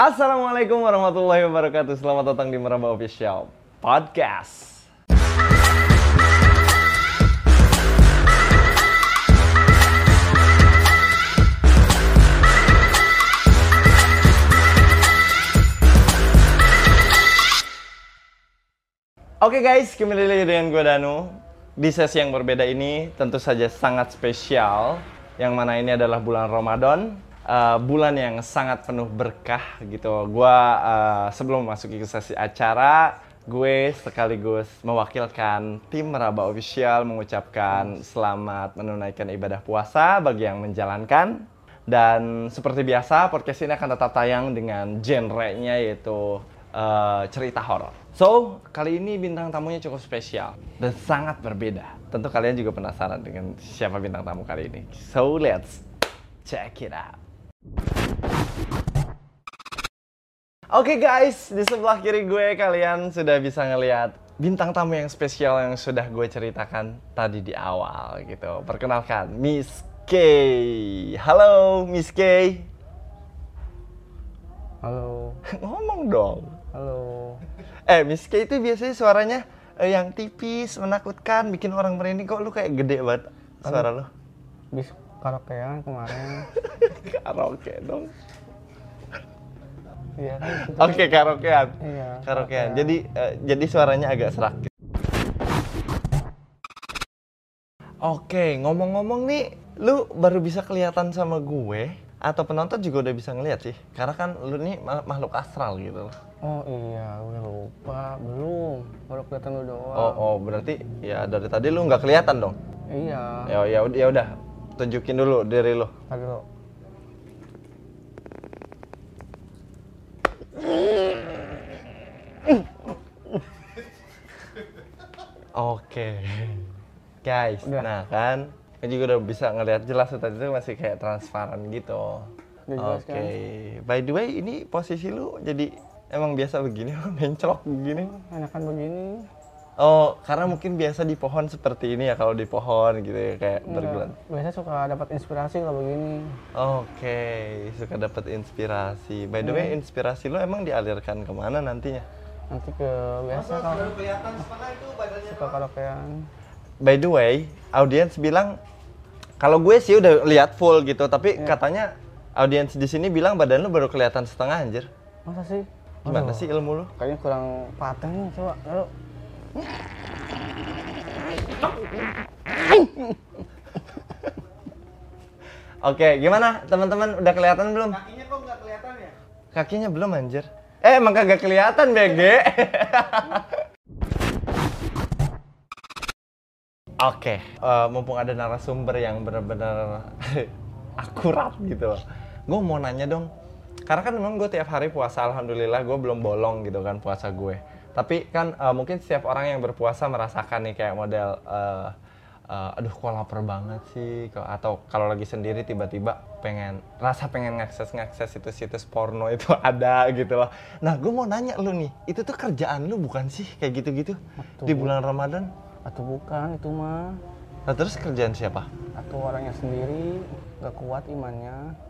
Assalamualaikum warahmatullahi wabarakatuh. Selamat datang di Meraba Official Podcast. Oke guys, kembali lagi dengan gue Danu. Di sesi yang berbeda ini tentu saja sangat spesial. Yang mana ini adalah bulan Ramadan. Uh, bulan yang sangat penuh berkah gitu. Gue uh, sebelum memasuki ke sesi acara, gue sekaligus mewakilkan tim Meraba Official mengucapkan selamat menunaikan ibadah puasa bagi yang menjalankan. Dan seperti biasa, podcast ini akan tetap tayang dengan genre-nya yaitu uh, cerita horor. So, kali ini bintang tamunya cukup spesial dan sangat berbeda. Tentu kalian juga penasaran dengan siapa bintang tamu kali ini. So, let's check it out. Oke okay guys, di sebelah kiri gue kalian sudah bisa ngelihat bintang tamu yang spesial yang sudah gue ceritakan tadi di awal gitu. Perkenalkan, Miss K. Halo, Miss K. Halo. Ngomong dong. Halo. Eh, Miss K itu biasanya suaranya eh, yang tipis, menakutkan, bikin orang merinding. Kok lu kayak gede banget suara lu? Bis karaokean kemarin. Karaoke dong. Iya Oke, kan- karaokean. Iya. Karaokean. Jadi eh, jadi suaranya agak serak. Oke, ngomong-ngomong nih, lu baru bisa kelihatan sama gue atau penonton juga udah bisa ngeliat sih? Karena kan lu nih ma- makhluk astral gitu loh. Oh iya, gue lupa. Belum. Baru kelihatan lu doang. Oh, oh, berarti ya dari tadi lu nggak kelihatan dong? Iya. Ya, ya, ya udah, tunjukin dulu diri lu. Tadi Oke. Guys, Udah. nah kan, gue juga udah bisa ngeliat jelas tadi tuh masih kayak transparan gitu. Oke. kan? By the way, ini posisi lu jadi emang biasa begini, menclok begini? Enakan begini. Oh, karena mungkin biasa di pohon seperti ini ya kalau di pohon gitu ya kayak bergelan. Enggak. Biasanya suka dapat inspirasi kalau begini. Oke, suka dapat inspirasi. By the way, inspirasi lu emang dialirkan ke mana nantinya? Nanti ke biasa kalau suka karaokean. By the way, audiens bilang kalau gue sih udah lihat full gitu, tapi katanya audiens di sini bilang badan lu baru kelihatan setengah anjir. Masa sih? Gimana Aduh, sih ilmu lu? Kayaknya kurang patah nih, coba. Ayo. Oke, gimana teman-teman udah kelihatan belum? Kakinya kok nggak kelihatan ya? Kakinya belum anjir. Eh emang kagak kelihatan BG. Oke, eh, mumpung ada narasumber yang benar-benar akurat gitu. Gue mau nanya dong, karena kan memang gue tiap hari puasa, alhamdulillah gue belum bolong gitu kan puasa gue. Tapi kan eh, mungkin setiap orang yang berpuasa merasakan nih kayak model, eh, eh, aduh kok lapar banget sih, atau kalau lagi sendiri tiba-tiba pengen, rasa pengen ngakses-ngakses situs-situs porno itu ada gitu loh. Nah gue mau nanya lu nih, itu tuh kerjaan lu bukan sih kayak gitu-gitu di bulan Ramadan? Atau bukan itu mah. Nah terus kerjaan siapa? Atau orangnya sendiri nggak kuat imannya.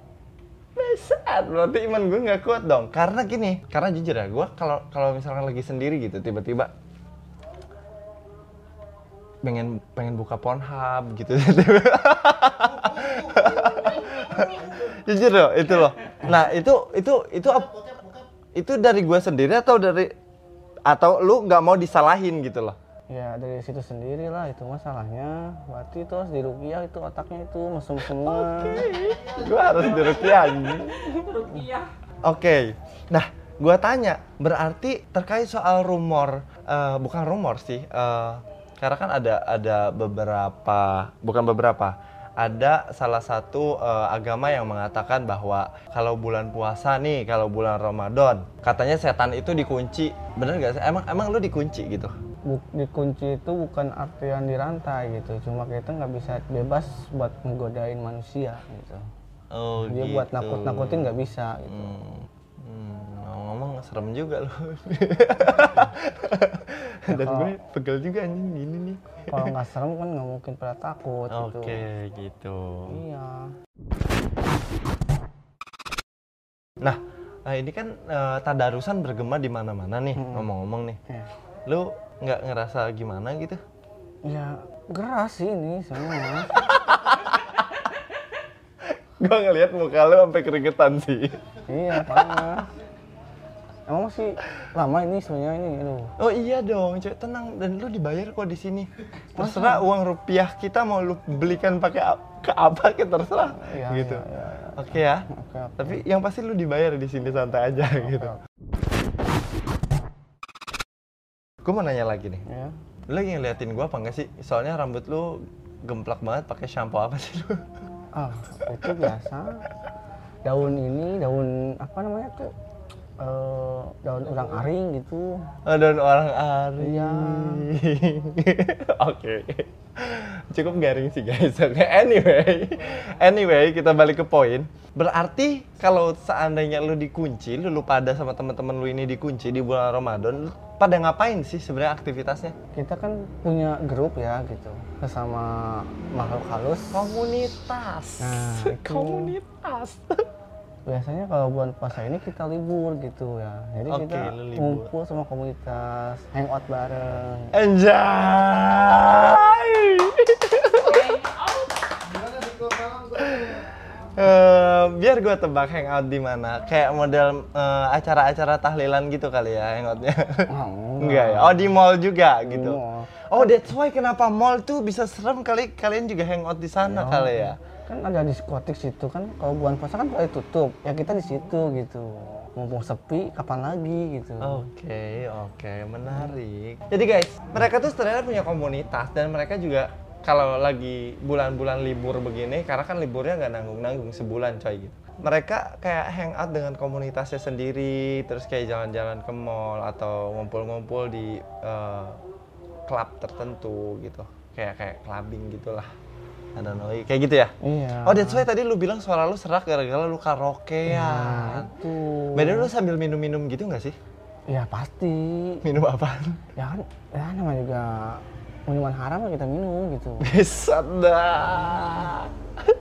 Besar, berarti iman gue nggak kuat dong. Karena gini, karena jujur ya, gue kalau kalau misalkan lagi sendiri gitu, tiba-tiba pengen pengen buka Pornhub gitu. jujur loh, itu loh. Nah itu itu itu itu dari gue sendiri atau dari atau lu nggak mau disalahin gitu loh? Ya dari situ sendiri lah itu masalahnya. Berarti itu harus dirupiah itu otaknya itu mesum semua. gue harus dirukiah anjing. Oke, nah gue tanya, berarti terkait soal rumor, eh, bukan rumor sih, eh, karena kan ada ada beberapa, bukan beberapa, ada salah satu eh, agama yang mengatakan bahwa kalau bulan puasa nih, kalau bulan Ramadan, katanya setan itu dikunci, bener gak sih? Emang emang lu dikunci gitu? Bu- dikunci itu bukan artian dirantai gitu. Cuma kita nggak bisa bebas buat menggodain manusia gitu. Oh, Dia buat nakut-nakutin nggak bisa gitu. Hmm. Hmm, ngomong serem juga loh. Dan gue pegel juga anjing gini nih. Kalau nggak serem kan nggak mungkin pada takut Oke, gitu. gitu. Iya. Nah, Nah, ini kan eh, tadarusan bergema di mana-mana nih, ngomong-ngomong nih. Ya. Lu nggak ngerasa gimana gitu? Ya geras sih ini sebenarnya. Gua ngelihat muka lu sampai keringetan sih. iya panas. Emang masih lama ini sebenarnya ini, aduh. Oh iya dong, cuy tenang dan lu dibayar kok di sini. Terserah uang rupiah kita mau lu belikan pakai ke apa ke terserah Iya, gitu. iya, iya, iya. Oke ya. Oke, oke. Tapi yang pasti lu dibayar di sini santai aja gitu. Gue mau nanya lagi nih. Ya. Lu lagi ngeliatin gua apa enggak sih? Soalnya rambut lu gemplak banget pakai shampoo apa sih lu? Ah, itu biasa. Daun ini, daun apa namanya tuh? Eh, daun urang aring gitu. Oh, dan orang ari. Iya. Oke. Cukup garing sih guys. Oke, anyway. Anyway, kita balik ke poin. Berarti kalau seandainya lu dikunci, lu, lu pada sama teman-teman lu ini dikunci di bulan Ramadan, lu pada ngapain sih sebenarnya aktivitasnya? Kita kan punya grup ya gitu, sesama makhluk halus. Komunitas. Nah, itu. Komunitas. Biasanya kalau bulan puasa ini kita libur gitu ya. Jadi Oke, kita ngumpul sama komunitas, hangout bareng. Anjay. Eh, biar gue tebak hangout di mana kayak model eh, acara-acara tahlilan gitu kali ya hangoutnya Oh, enggak ya oh di mall juga gitu mall. oh that's why kenapa mall tuh bisa serem kali kalian juga hangout di sana kali ya Kan ada diskotik situ kan kalau bulan puasa kan pada tutup. Ya kita di situ gitu. Mumpung sepi, kapan lagi gitu. Oke, oke, menarik. Jadi guys, mereka tuh sebenarnya punya komunitas dan mereka juga kalau lagi bulan-bulan libur begini, karena kan liburnya nggak nanggung-nanggung sebulan coy gitu. Mereka kayak hangout dengan komunitasnya sendiri, terus kayak jalan-jalan ke mall atau ngumpul-ngumpul di eh, klub tertentu gitu. Kayak kayak clubbing gitulah. I don't know, kayak gitu ya? Iya. Oh, that's why tadi lu bilang suara lu serak gara-gara lu karaokean. Nah, itu. Beda lu sambil minum-minum gitu nggak sih? Ya pasti. Minum apaan? Ya kan, ya namanya juga minuman haram ya kita minum gitu. Bisa dah.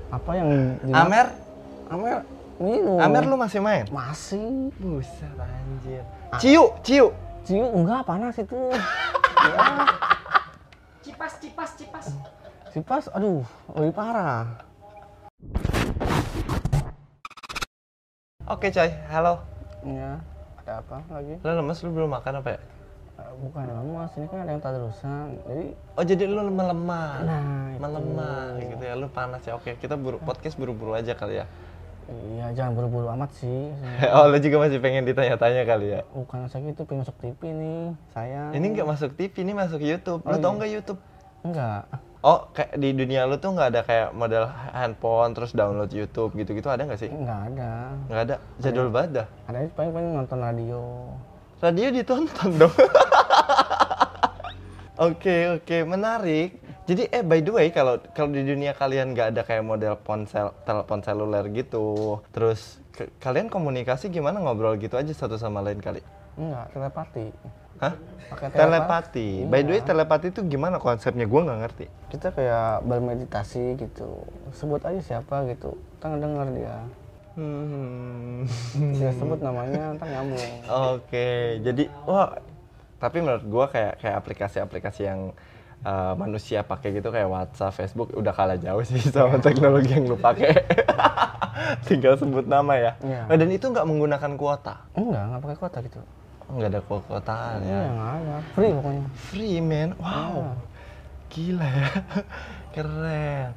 Apa yang di Amer, Amer minum. Amer lu masih main? masih. Buset anjir. Ciu, ciu. Ciu enggak panas itu. ya, Cipas, cipas, cipas. Si pas aduh lebih parah. Oke coy, halo. Ya, ada apa lagi? Lu lemes lu belum makan apa ya? Eh, Bukan lemas, ini kan ada yang tadarusan. Jadi, Oh jadi lu melemah. nah itu. melemah gitu ya, lu panas ya. Oke, kita buru podcast buru-buru aja kali ya. Iya, jangan buru-buru amat sih. Oh, lu juga masih pengen ditanya-tanya kali ya. Bukan saya gitu, pengen masuk TV nih. Saya. Ini nggak masuk TV, ini masuk YouTube. Lu Oh, tau iya. nggak YouTube? Enggak. Oh, kayak di dunia lu tuh nggak ada kayak model handphone terus download YouTube gitu-gitu ada nggak sih? Enggak ada. Nggak ada. Jadul banget dah. Ada paling paling nonton radio. Radio ditonton dong. Oke oke menarik. Jadi eh by the way kalau kalau di dunia kalian nggak ada kayak model ponsel telepon seluler gitu, terus ke- kalian komunikasi gimana ngobrol gitu aja satu sama lain kali? Enggak, telepati. Hah? Pakai Telepati. By the way Iya. telepati itu gimana konsepnya? Gua nggak ngerti. Kita kayak bermeditasi gitu. Sebut aja siapa gitu. Kita ngedenger dia. Hmm. Kita sebut namanya, ntar nyambung. Oke, jadi wah tapi menurut gua kayak kayak aplikasi-aplikasi yang uh, manusia pakai gitu kayak WhatsApp, Facebook udah kalah jauh sih sama teknologi yang lu pakai. Tinggal sebut nama ya. Iya. Nah, dan itu nggak menggunakan kuota. Enggak, enggak pakai kuota gitu. Nggak ada kuotaan ya. Iya, enggak ada. Free pokoknya. Free man. Wow. Iya. Gila ya. Keren.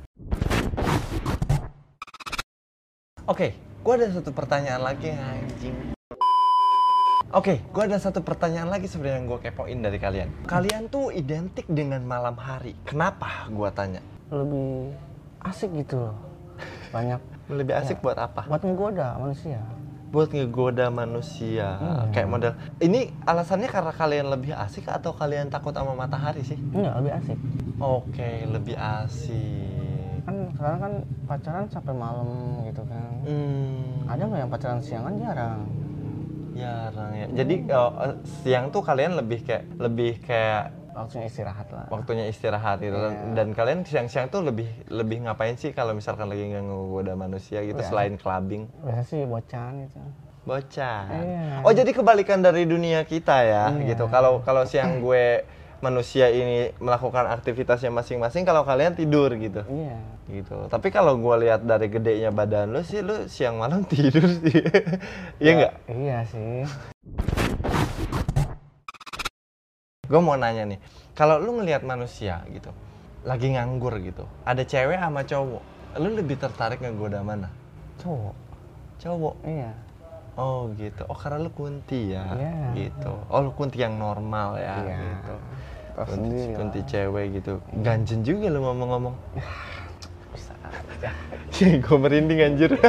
Oke, gua ada satu pertanyaan lagi anjing. Oke, gua ada satu pertanyaan lagi sebenarnya yang gue kepoin dari kalian. Kalian tuh identik dengan malam hari. Kenapa? Gua tanya. Lebih asik gitu loh. Banyak Lebih asik buat apa? buat menggoda manusia. Buat ngegoda manusia. Kayak model. Ini alasannya karena kalian lebih asik atau kalian takut sama matahari sih? Enggak, lebih asik. Oke, lebih asik. Kan sekarang kan pacaran sampai malam gitu kan. Hmm. Ada nggak yang pacaran siang kan jarang. Jarang ya. Jadi oh, eh, siang tuh kalian lebih kayak lebih kayak Waktunya istirahat lah. waktunya istirahat gitu dan, Iya. dan kalian siang-siang tuh lebih lebih ngapain sih kalau misalkan lagi nggak ngegoda manusia gitu Iya. selain clubbing? Biasa sih bocan gitu. Bocah. Iya. Oh jadi kebalikan dari dunia kita ya, Iya. gitu. Kalau kalau siang gue manusia ini melakukan aktivitasnya masing-masing, kalau kalian tidur gitu. Iya. Gitu. Tapi kalau gue lihat dari gedenya badan lu sih, lu siang malam tidur sih. Iya nggak? Iya sih. Gue mau nanya nih, kalau lu ngelihat manusia gitu, lagi nganggur gitu, ada cewek sama cowok, lu lebih tertarik ngegoda mana? Cowok. Cowok. Iya. Oh gitu. Oh karena lu kunti ya. Iya. Gitu. Oh lu kunti yang normal ya. Iya. Gitu. Tahu Kunti, sendiri lah. kunti cewek gitu. Ganjen juga lu ngomong-ngomong. Bisa aja. gue merinding anjir.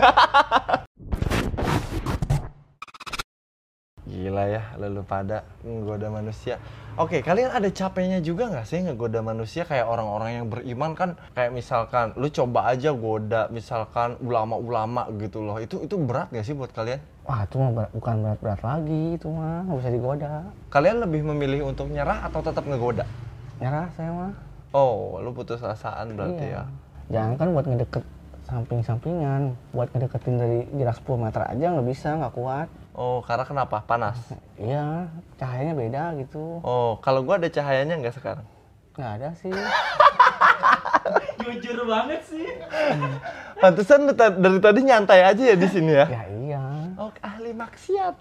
Lalu pada ngegoda manusia. Oke, kalian ada capeknya juga nggak sih ngegoda manusia kayak orang-orang yang beriman kan? Kayak misalkan, lu coba aja goda misalkan ulama-ulama gitu loh. Itu itu berat nggak sih buat kalian? Wah, itu mah berat- bukan berat-berat lagi, itu mah nggak bisa digoda. Kalian lebih memilih untuk nyerah atau tetap ngegoda? Nyerah saya mah. Oh, lu putus asaan berarti Iya. ya. Jangan kan buat ngedeket samping-sampingan, buat ngedeketin dari jarak 10 meter aja nggak bisa, nggak kuat. Oh, karena kenapa? Panas. Iya, cahayanya beda gitu. Oh, kalau gua ada cahayanya nggak sekarang? Nggak ada sih. Jujur banget sih. Pantesan dari tadi nyantai aja ya di sini ya. ya iya. Oh, ahli maksiat.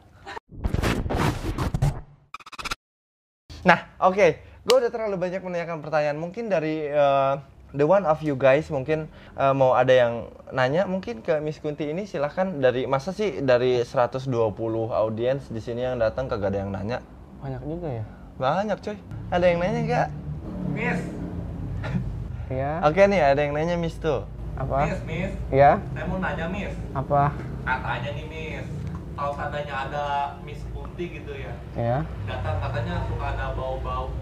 Nah, oke. Gue udah terlalu banyak menanyakan pertanyaan. Mungkin dari eh, the one of you guys mungkin eh, mau ada yang nanya mungkin ke Miss Kunti ini silahkan dari masa sih dari 120 audiens di sini yang datang kagak ada yang nanya. Banyak juga ya. Banyak coy. Ada yang nanya nggak? Miss, Iya. Oke nih, ada yang nanya Miss tuh. Apa? Miss, Miss. Iya. Saya mau nanya Miss. Apa? Katanya nih Miss, kalau seandainya ada Miss Kunti gitu ya, Iya. datang katanya suka ada bau-bau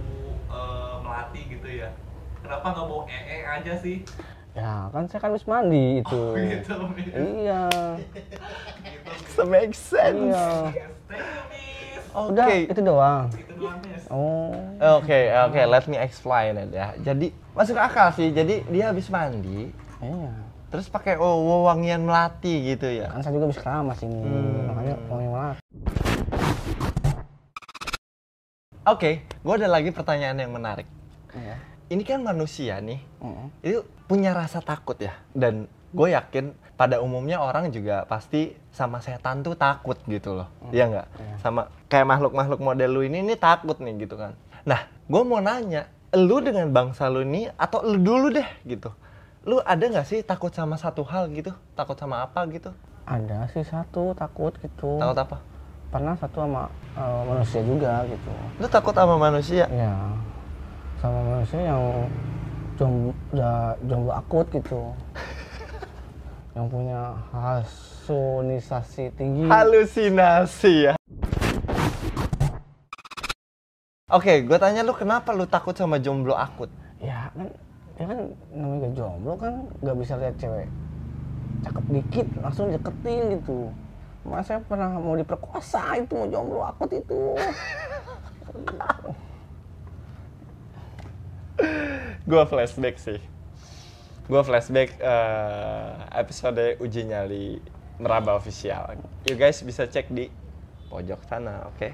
eh, melati gitu ya. Kenapa nggak bau ee aja sih? Ya, kan saya kan habis mandi itu. Gitu, Miss. Iya. Gitu, Miss. So make sense. Iya. Oke. Udah, itu doang. Itu doang. Oh. Oke, oke, let me explain it ya. Jadi masuk akal sih. Jadi dia habis mandi, Iya. terus pakai oh, wangian melati gitu ya. Kan saya juga habis keramas ini. Hmm. Makanya wangi banget. Oke, gue ada lagi pertanyaan yang menarik. Iya. Ini kan manusia nih, Heeh. itu punya rasa takut ya. Dan gue yakin pada umumnya orang juga pasti sama setan tuh takut gitu loh. Iya nggak? Sama kayak makhluk-makhluk model lu ini, ini takut nih gitu kan. Nah, gue mau nanya, lu dengan bangsa lu ini atau lu dulu deh gitu. Lu ada nggak sih takut sama satu hal gitu? Takut sama apa gitu? Ada sih satu takut gitu. Takut apa? Pernah satu sama eh, manusia juga gitu. Lu takut sama manusia? Iya. Sama manusia yang jomblo, udah jomblo akut gitu. yang punya halusinasi tinggi. Halusinasi ya. Oke, gue tanya lu kenapa lu takut sama jomblo akut? ya kan ya kan namanya gak jomblo kan nggak bisa lihat cewek cakep dikit langsung deketin gitu Mas saya pernah mau diperkosa itu mau jomblo akut itu Gue flashback sih. Gue flashback eh, episode uji nyali Meraba Official. You guys bisa cek di pojok sana, oke?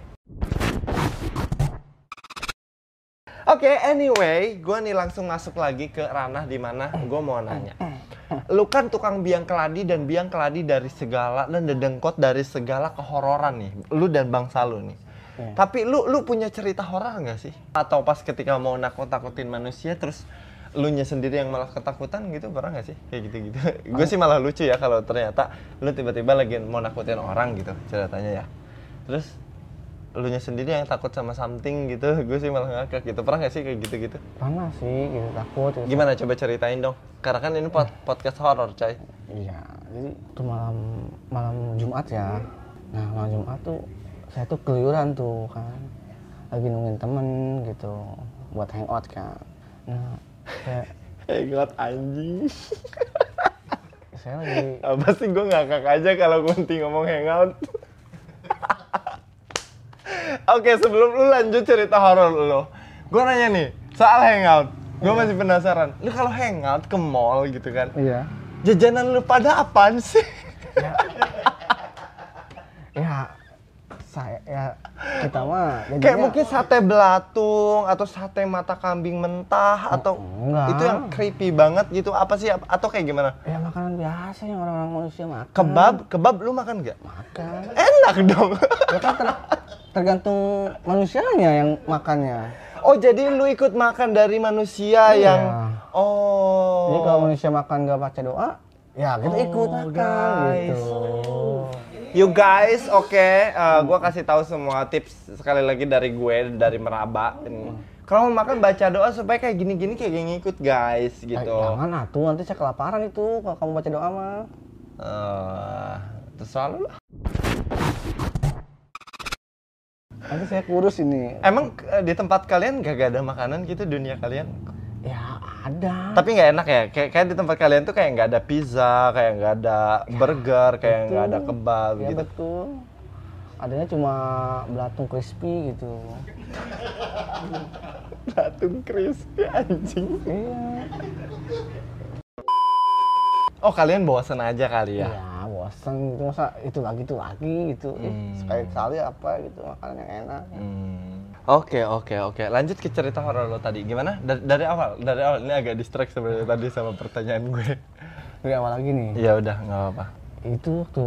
Oke, anyway, gue nih langsung masuk lagi ke ranah di mana gue mau nanya. Lu kan tukang biang keladi dan biang keladi dari segala dan dedengkot dari segala kehororan nih. Lu dan bangsa lu nih. Iya. Tapi lu lu punya cerita horor nggak sih? Atau pas ketika mau nakut-nakutin manusia terus lu nya sendiri yang malah ketakutan gitu pernah nggak sih? Kayak gitu-gitu. Gue sih malah lucu ya kalau ternyata lu tiba-tiba lagi mau nakutin orang gitu ceritanya ya. Terus lu nya sendiri yang takut sama something gitu, gue sih malah ngakak gitu. Pernah nggak sih kayak gitu-gitu? pernah sih gitu takut gitu. Gimana coba ceritain dong? Karena kan ini pod- podcast horor, coy. iya jadi itu malam malam Jumat ya nah malam Jumat tuh saya tuh keluyuran tuh kan lagi nungguin temen gitu buat hangout kan nah saya Eh, God anjing. saya lagi Apa sih gue ngakak aja kalau Kunti ngomong hangout. Oke, sebelum lu lanjut cerita horor lu, gue nanya nih soal hangout. Gue masih penasaran. Lu kalau hangout ke mall gitu kan, iya jajanan lu pada apaan sih? ya saya ya kita mah Kayak jadinya- mungkin sate belatung atau sate mata kambing mentah atau enggak. itu yang creepy banget gitu apa sih atau kayak gimana? ya makanan biasa yang orang-orang manusia makan Kebab, kebab lu makan nggak? makan Enak dong. ya kan ter- tergantung manusianya yang makannya Oh jadi lu ikut makan dari manusia Iya. yang oh. jadi kalau manusia makan gak baca doa ya kita ikut Oh, makan guys. gitu You guys, oke, eh, gua kasih tahu semua tips sekali lagi dari gue dari Meraba. Ini. Kalau mau makan baca doa supaya kayak gini-gini kayak ngikut guys Eh, gitu. jangan atuh nanti saya kelaparan itu kalau kamu baca doa mah Eh, terserah lu lah. nanti saya kurus ini Emang eh, di tempat kalian gak ada makanan gitu dunia kalian? Ya ada Tapi nggak enak ya, kayak, kayak di tempat kalian tuh kayak nggak ada pizza, kayak nggak ada burger, kayak nggak ada kebab ya gitu. betul adanya cuma belatung crispy gitu Belatung crispy anjing. iya Oh kalian bosan aja kali ya? ya bosan gitu masa itu lagi itu lagi gitu Hmm. sekali sekali apa gitu makanan yang enak Hmm. Oke oke oke. Lanjut ke cerita horor lo tadi. Gimana? Dari, dari awal, dari awal ini agak distract sebenarnya tadi sama pertanyaan gue. dari awal lagi nih Ya udah nggak apa-apa. itu waktu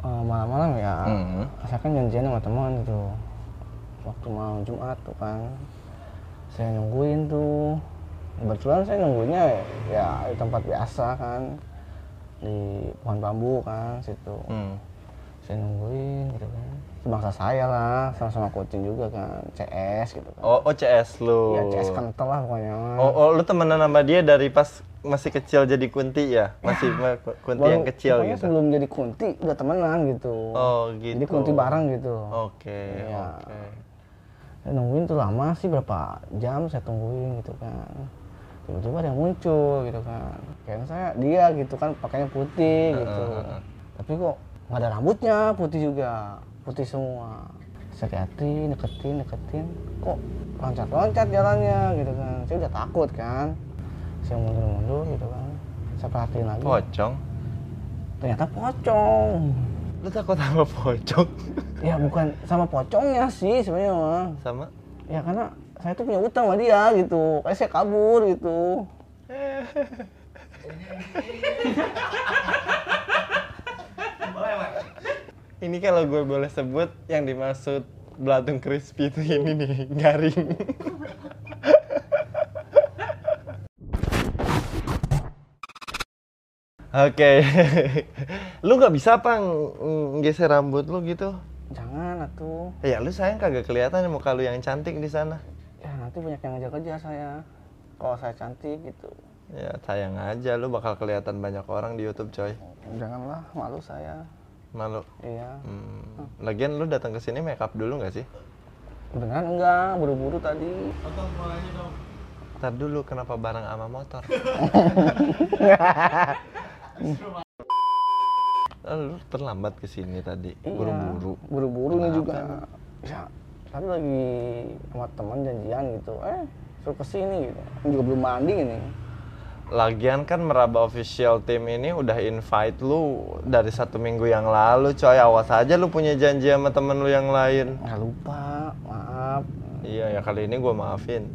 eh, malam-malam ya Hmm. saya kan janjian sama teman gitu waktu malam Jumat tuh kan saya nungguin tuh kebetulan saya nunggunya ya di tempat biasa kan di pohon bambu kan situ Hmm. saya nungguin gitu kan sebangsa saya lah sama-sama coaching juga kan CS gitu kan Oh, oh CS lu. ya CS kental lah pokoknya Oh, oh, lu temenan sama dia dari pas masih kecil jadi kunti ya? Masih ma- kunti yang kecil gitu. sebelum jadi kunti udah temenan gitu Oh, gitu. jadi kunti bareng gitu Oke, Iya. oke. saya nungguin tuh lama sih berapa jam saya tungguin gitu kan tiba-tiba ada yang muncul gitu kan kayak saya dia gitu kan pakainya putih gitu Heeh. tapi kok nggak ada rambutnya putih juga putih semua. Saya liatin deketin deketin kok loncat-loncat jalannya gitu kan. Saya udah takut kan. Saya mundur-mundur gitu kan. Saya perhatiin lagi. Pocong? ternyata pocong. Lu takut sama pocong? ya bukan sama pocongnya sih sebenarnya mah. Sama? ya karena saya tuh punya utang sama dia gitu. Kayak saya kabur gitu? Ini kalau gue boleh sebut yang dimaksud belatung crispy itu ini nih, garing. Oke, lu nggak bisa apa geser rambut lu gitu? jangan atuh Ya lu sayang kagak kelihatan muka lu yang cantik di sana. ya nanti banyak yang ngajak kerja saya kalau saya cantik gitu Ya sayang aja lu bakal kelihatan banyak orang di YouTube coy. janganlah malu saya Malu. iya Hmm. Lagian lu datang ke sini make up dulu nggak sih? beneran enggak buru-buru tadi Tonton bolanya dong. Ntar dulu kenapa bareng sama motor? Oh, lu terlambat ke sini tadi, Iya, buru-buru. buru-buru nih juga ya tadi lagi sama teman janjian gitu eh suruh ke sini gitu Ini juga belum mandi ini Lagian kan Meraba official team ini udah invite lu dari satu minggu yang lalu, coy. Awas aja lu punya janji sama temen lu yang lain. nggak lupa maaf Iya ya kali ini gua maafin.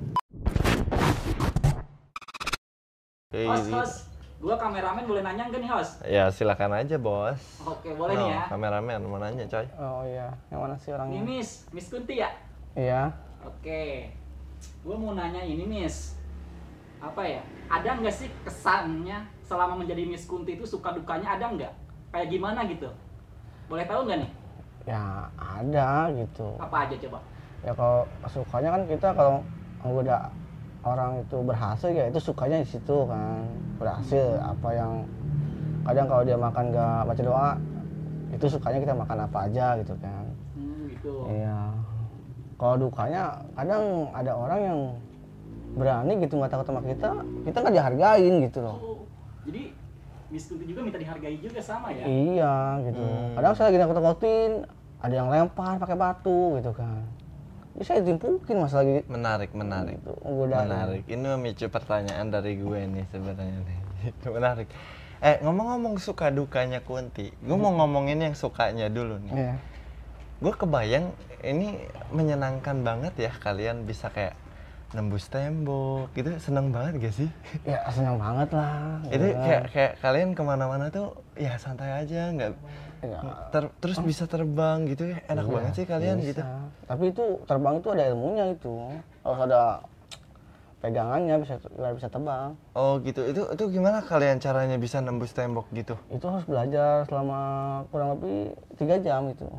Oke, Host, ini- host, gua kameramen boleh nanya nggak nih host? Ya silakan aja bos. Oke, boleh nih Oh, ya. Kameramen mau nanya coy. oh iya yang mana sih Ini orangnya Miss, Miss Kunti ya? iya Oke, gua mau nanya ini Miss, apa ya? Ada nggak sih kesannya selama menjadi Miss Kunti itu suka dukanya ada nggak? Kayak gimana gitu? Boleh tahu nggak nih? ya ada gitu Apa aja coba? ya kalau sukanya kan kita kalau udah orang itu berhasil ya itu sukanya di situ kan berhasil apa yang kadang kalau dia makan gak baca doa itu sukanya kita makan apa aja gitu kan Hmm, gitu. iya kalau dukanya kadang ada orang yang berani gitu nggak takut sama kita kita nggak dihargain gitu loh Oh, jadi Miss Kunti juga minta dihargai juga sama ya? iya gitu kadang saya lagi nakut-nakutin ada yang lempar pakai batu gitu kan ya saya dimpukin mas lagi Menarik, menarik. gitu. Menarik. Ini memicu pertanyaan dari gue nih sebenarnya nih. Menarik. Eh ngomong-ngomong suka dukanya Kunti, gue mau ngomongin yang sukanya dulu nih. Iya. gue kebayang ini menyenangkan banget ya kalian bisa kayak nembus tembok. Gitu seneng banget gak sih? Ya senang banget lah. Itu kan. kayak kayak kalian ke mana-mana tuh ya santai aja nggak Ya, ter- terus bisa terbang gitu ya. Enak iya, banget sih kalian bisa. gitu. Tapi itu terbang itu ada ilmunya itu. Harus ada pegangannya bisa bisa terbang. Oh gitu. Itu itu gimana kalian caranya bisa nembus tembok gitu? Itu harus belajar selama kurang lebih tiga jam itu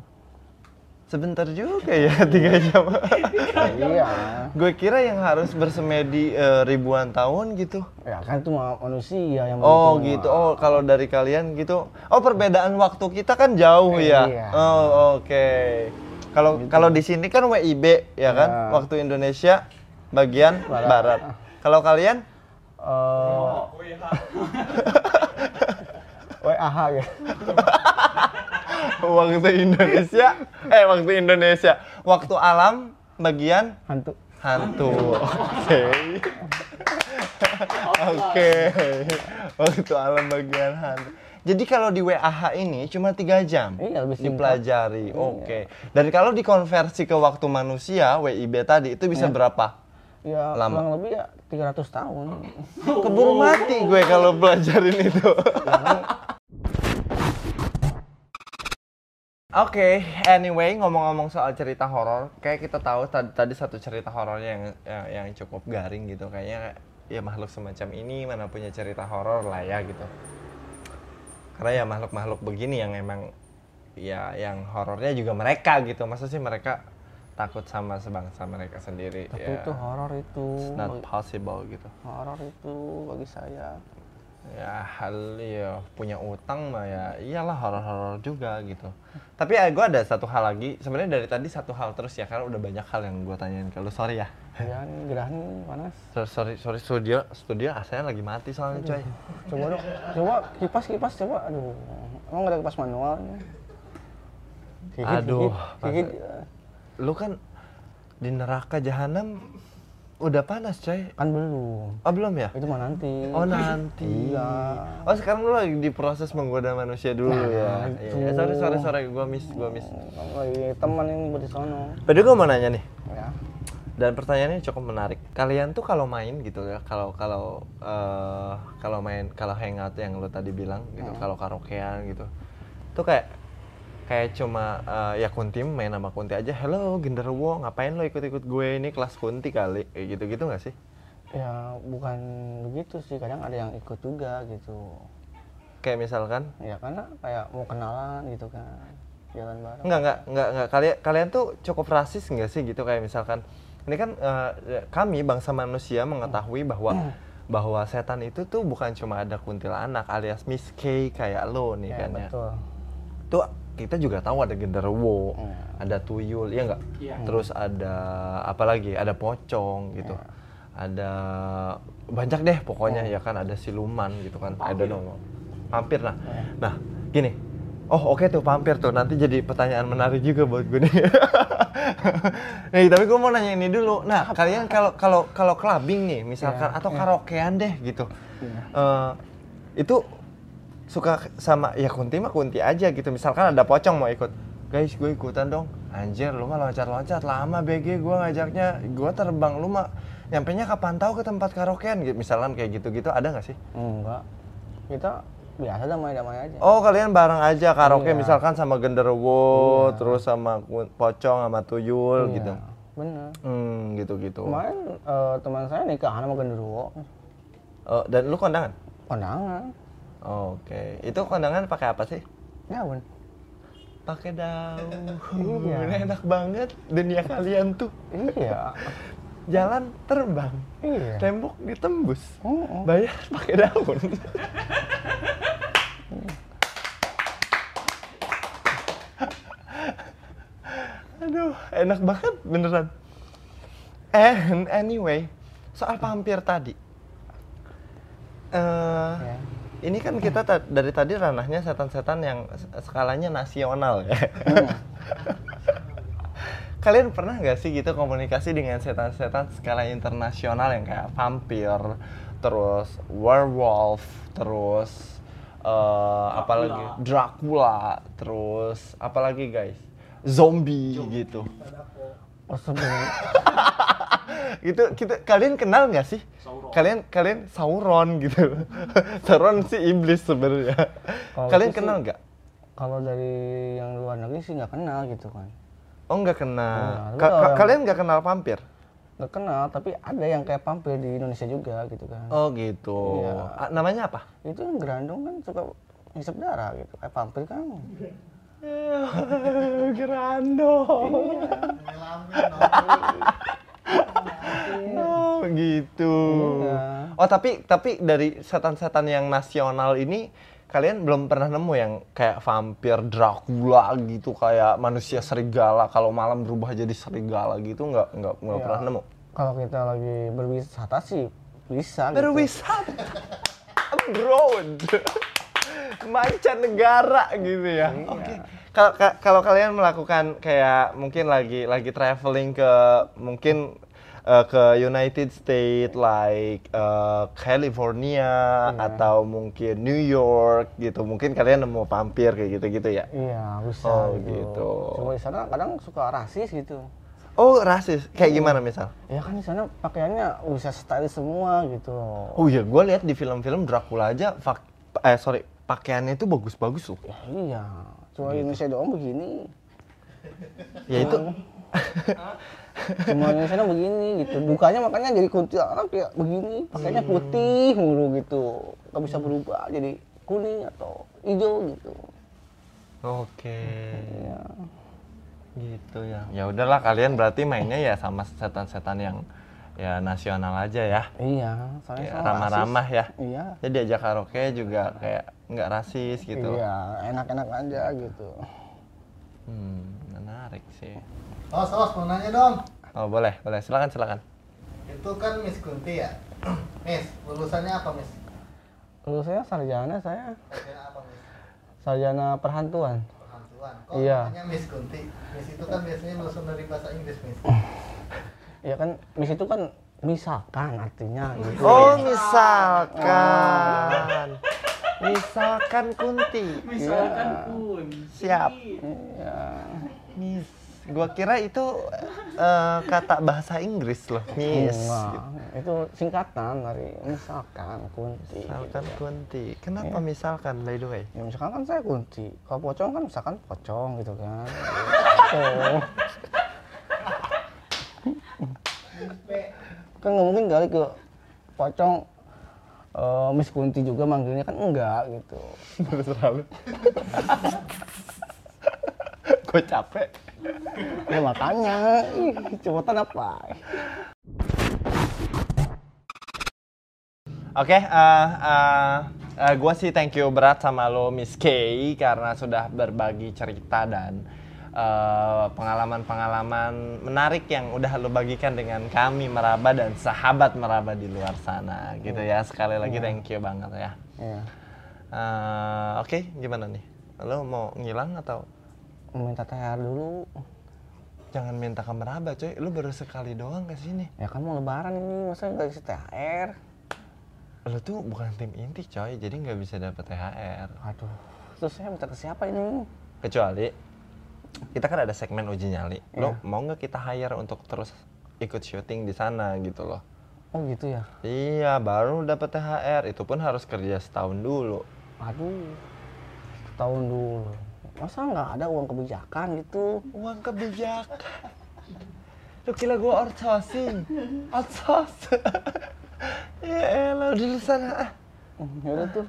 sebentar juga ya tiga jam iya gue kira yang harus bersemedi eh, ribuan tahun gitu ya kan itu manusia yang Oh gitu. mah. Oh kalau dari kalian gitu. Oh perbedaan waktu kita kan jauh ya. Iya. Oh oke. Kalau kalau di sini kan WIB ya kan. Ya. Waktu Indonesia bagian Barat. barat. Kalau kalian Eh, WAH gitu waktu Indonesia eh waktu Indonesia waktu alam bagian hantu hantu. Oke. Oke. Waktu alam bagian hantu. Jadi kalau di WAH ini cuma tiga jam Iya, lebih dipelajari. Oke. Dan kalau dikonversi ke waktu manusia WIB tadi itu bisa berapa? ya Lama. kurang lebih ya 300 tahun Keburu mati gue kalau pelajarin itu. Oke, anyway ngomong-ngomong soal cerita horor, kayak kita tahu tadi, tadi satu cerita horornya yang, yang yang cukup garing gitu, kayaknya ya makhluk semacam ini mana punya cerita horor lah ya gitu. Karena ya makhluk-makhluk begini yang emang ya yang horornya juga mereka gitu, masa sih mereka takut sama sebangsa mereka sendiri? tapi ya, itu horor itu it's not possible gitu. horor itu bagi saya ya hal ya punya utang mah ya iyalah horor-horor juga gitu. Tapi ya gue ada satu hal lagi. Sebenarnya dari tadi satu hal terus ya karena udah banyak hal yang gue tanyain ke lu. Sorry ya. Ya ini gerah nih panas. Sorry sorry, sorry studio studio AC-nya lagi mati soalnya coy coba dong. Coba kipas kipas coba. Aduh emang nggak ada kipas manualnya Gigit, Aduh, gigit, gigit. lu kan di neraka jahanam udah panas coy kan belum oh belum ya itu mah nanti Oh nanti. Iya. Oh sekarang lu lagi di proses menggoda manusia dulu ya. itu. Iya, sorry sorry sorry, gua miss gua miss. Lagi teman ini buat di sono Padahal gua mau nanya nih. ya Dan pertanyaannya cukup menarik. Kalian tuh kalau main gitu ya, kalau kalau eh, kalau main kalau hangout yang lo tadi bilang gitu, kalau karaokean gitu, tuh kayak kayak cuma eh, ya Kunti main sama Kunti aja. Hello genderuwo, ngapain lo ikut-ikut gue ini kelas Kunti kali, kayak gitu-gitu nggak sih? ya bukan begitu sih kadang ada yang ikut juga gitu Kayak misalkan ya karena kayak mau kenalan gitu kan jalan bareng Enggak, enggak, enggak, enggak. Kalian kalian tuh cukup rasis enggak sih gitu kayak misalkan ini kan eh, kami bangsa manusia mengetahui bahwa bahwa setan itu tuh bukan cuma ada kuntilanak alias Miss K kayak lo nih ya kan ya. betul Tuh kita juga tahu ada genderuwo, Iya. ada tuyul, ya enggak? Iya. Terus ada apa lagi? Ada pocong gitu. Ada banyak deh pokoknya ya kan ada siluman gitu kan. I don't know. Vampir nah. Nah, gini. Oh, oke tuh vampir tuh. Nanti jadi pertanyaan menarik juga buat gue nih. nih, tapi gue mau nanya ini dulu. Nah, kalian kalau kalau kalau clubbing nih misalkan Iya, atau iya. karaokean deh gitu. Iya. Eh, itu suka sama ya kunti mah kunti aja gitu. Misalkan ada pocong mau ikut guys gue ikutan dong. Anjir lu mah loncat-loncat lama BG gue ngajaknya. Gue terbang lu mah nyampe nya kapan tahu ke tempat karaokean? Gitu. Misalkan kayak gitu-gitu ada nggak sih? Enggak. Kita biasa damai-damai aja. Oh kalian bareng aja karaoke Iya. misalkan sama genderuwo terus sama pocong sama tuyul Iya, gitu. bener. Hmm gitu-gitu. Kemarin eh, teman saya nikahan sama genderuwo. Oh, dan lu kondangan? Kondangan oke. Itu kondangan pakai apa sih? Daun. Pakai daun. Iya. enak banget dunia kalian tuh. Iya. Jalan terbang. Iya. Tembok ditembus. Oh, oh. bayar pakai daun. Aduh enak banget beneran. And anyway soal vampir tadi. Eh Ya. Ini kan kita ta- dari tadi ranahnya setan-setan yang skalanya nasional ya Kalian pernah nggak sih gitu komunikasi dengan setan-setan skala internasional yang kayak vampir, terus werewolf, terus eh apa lagi Dracula, terus apa lagi guys? zombie gitu. Oh, Gitu kita kalian kenal nggak sih? Sauron. Kalian kalian Sauron gitu. Sauron sih iblis sebenarnya. Kalian sih- kenal nggak? kalau dari yang luar negeri sih nggak kenal gitu kan. Oh nggak kenal. Oh, Ka- ka- kalian nggak kenal vampir? Nggak kenal, tapi ada yang kayak vampir di Indonesia juga gitu kan. Oh gitu. Iya. Ah, namanya apa? Itu yang gerandong kan suka ngisep darah gitu. Kayak vampir kan. Gerando. Oh gitu. Iya. Oh tapi tapi dari setan-setan yang nasional ini kalian belum pernah nemu yang kayak vampir Dracula gitu kayak manusia serigala kalau malam berubah jadi serigala gitu nggak nggak nggak Iya. pernah nemu. Kalau kita lagi berwisata sih bisa gitu. Berwisata abroad mancanegara gitu ya. Iya. Oke. Kalau ka- kalau kalian melakukan kayak mungkin lagi lagi traveling ke mungkin uh, ke United States like uh, California Iya. atau mungkin New York gitu. Mungkin kalian nemu vampir kayak gitu-gitu ya. Iya, bisa Oh, gitu. gitu. Cuma di sana kadang suka rasis gitu. Oh, rasis. Kayak gimana misal? Ya kan di sana pakaiannya bisa stylish semua gitu. Oh iya, gue lihat di film-film Dracula aja fak- eh sorry, pakaiannya itu bagus-bagus loh. Ya iya, cuma Gitu. Indonesia doang begini. Ya itu Indonesia doang begini gitu. Dukanya makanya jadi kuntilanak ya begini, pakainya Hmm. putih mulu gitu. Gak bisa berubah jadi kuning atau hijau gitu. Oke. Ya. Gitu ya. Ya udahlah kalian berarti mainnya ya sama setan-setan yang ya nasional aja ya. Iya, soalnya Ya, ramah-ramah ya. Iya. Jadi diajak karaoke juga kayak nggak rasis gitu. Iya, enak-enak aja gitu. Hmm, menarik sih. Os, os, mau nanya dong. Oh boleh, boleh. Silakan, silakan. Itu kan Miss Kunti ya? Miss, lulusannya apa Miss? Lulusnya sarjana saya, Sarjana apa Miss? sarjana perhantuan. Perhantuan. Kok Iya. namanya Miss Kunti? Miss itu kan biasanya lulusan dari bahasa Inggris Miss. Ya kan, mis itu kan misalkan artinya gitu. Oh misalkan, misalkan Kunti. Misalkan pun. Siap. Iya. Miss. Gua kira itu eh, kata bahasa Inggris loh, Miss. Enggak, itu singkatan dari misalkan kunti. Misalkan gitu. Kunti. Kenapa misalkan by the way? Ya misalkan kan saya kunti. Kalau pocong kan misalkan pocong gitu kan. Oh. kan nggak mungkin kali ke pocong eh, Miss Kunti juga manggilnya kan enggak gitu. Terserah lu. Gue capek. Ya makanya, cepetan apa? Oke, eh gue sih thank you berat sama lo Miss Kay karena sudah berbagi cerita dan eh, pengalaman-pengalaman menarik yang udah lo bagikan dengan kami Meraba dan sahabat Meraba di luar sana gitu ya. Sekali lagi thank you banget ya. Ya, Eh, Oke, gimana nih? Lo mau ngilang atau minta THR dulu. jangan minta ke Meraba coy? Lo baru sekali doang ke sini. Ya kan mau lebaran ini, masa nggak kasih THR? Lo tuh bukan tim inti coy, jadi nggak bisa dapet THR. Aduh, terus saya minta ke siapa ini? kecuali kita kan ada segmen uji nyali lo Iya. mau nggak kita hire untuk terus ikut syuting di sana gitu loh Oh gitu ya? iya baru dapat THR itu pun harus kerja setahun dulu Aduh, tahun dulu. Masa nggak ada uang kebijakan gitu? uang kebijakan lu kira gue outsourcing outsource ya elah di sana ah. Ya udah tuh.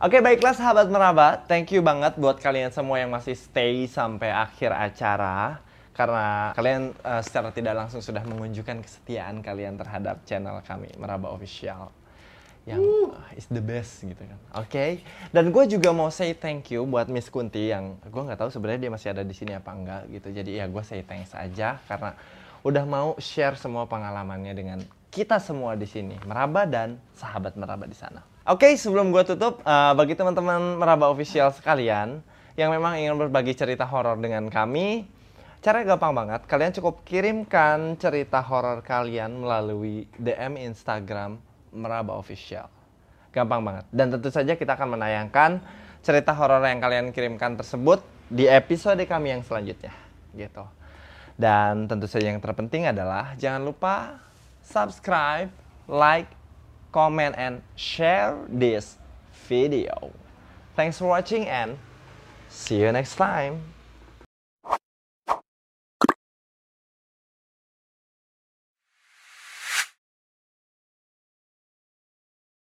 Oke baiklah sahabat meraba, thank you banget buat kalian semua yang masih stay sampai akhir acara karena kalian eh, secara tidak langsung sudah menunjukkan kesetiaan kalian terhadap channel kami Meraba Official yang eh, is the best gitu kan. Oke, dan gue juga mau say thank you buat Miss Kunti yang gue nggak tahu sebenarnya dia masih ada di sini apa enggak gitu. Jadi ya gue say thanks aja karena udah mau share semua pengalamannya dengan kita semua di sini, Meraba dan sahabat Meraba di sana. Oke, sebelum gue tutup, eh, bagi teman-teman Meraba Official sekalian yang memang ingin berbagi cerita horor dengan kami, Caranya gampang banget. Kalian cukup kirimkan cerita horor kalian melalui DM Instagram Meraba Official. Gampang banget. Dan tentu saja kita akan menayangkan cerita horor yang kalian kirimkan tersebut di episode kami yang selanjutnya. Gitu. Dan tentu saja yang terpenting adalah jangan lupa subscribe, like, comment, and share this video. Thanks for watching and see you next time.